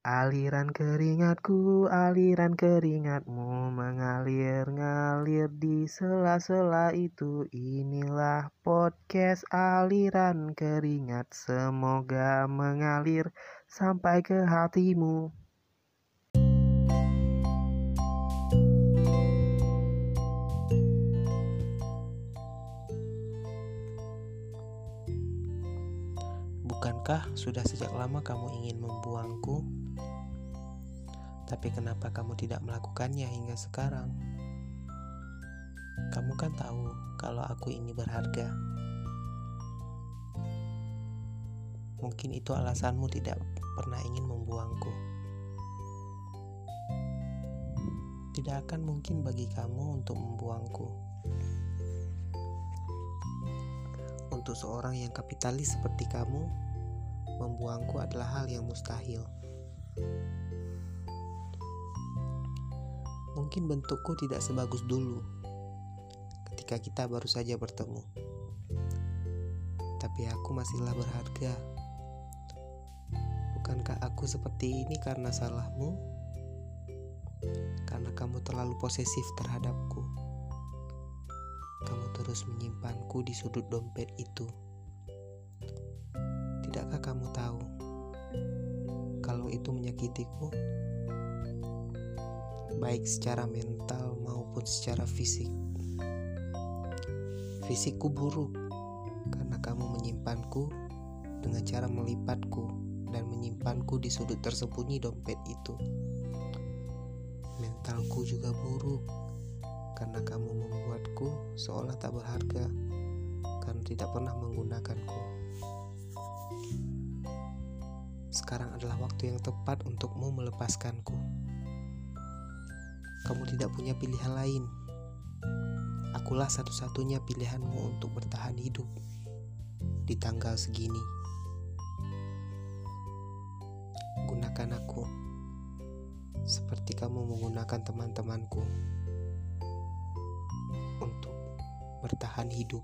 Aliran keringatku, aliran keringatmu mengalir ngalir di sela-sela itu. Inilah podcast aliran keringat, semoga mengalir sampai ke hatimu. Bukankah sudah sejak lama kamu ingin membuangku? Tapi kenapa kamu tidak melakukannya hingga sekarang? Kamu kan tahu kalau aku ini berharga. Mungkin itu alasanmu tidak pernah ingin membuangku. Tidak akan mungkin bagi kamu untuk membuangku. Untuk seorang yang kapitalis seperti kamu, membuangku adalah hal yang mustahil. Mungkin bentukku tidak sebagus dulu ketika kita baru saja bertemu. Tapi aku masihlah berharga. Bukankah aku seperti ini karena salahmu? Karena kamu terlalu posesif terhadapku. Kamu terus menyimpanku di sudut dompet itu. Tidakkah kamu tahu kalau itu menyakitiku? Baik secara mental maupun secara fisik. Fisikku buruk karena kamu menyimpanku dengan cara melipatku dan menyimpanku di sudut tersembunyi dompet itu. Mentalku juga buruk karena kamu membuatku seolah tak berharga karena tidak pernah menggunakanku. Sekarang adalah waktu yang tepat untukmu melepaskanku kamu tidak punya pilihan lain. Akulah satu-satunya pilihanmu untuk bertahan hidup di tanggal segini. Gunakan aku seperti kamu menggunakan teman-temanku untuk bertahan hidup.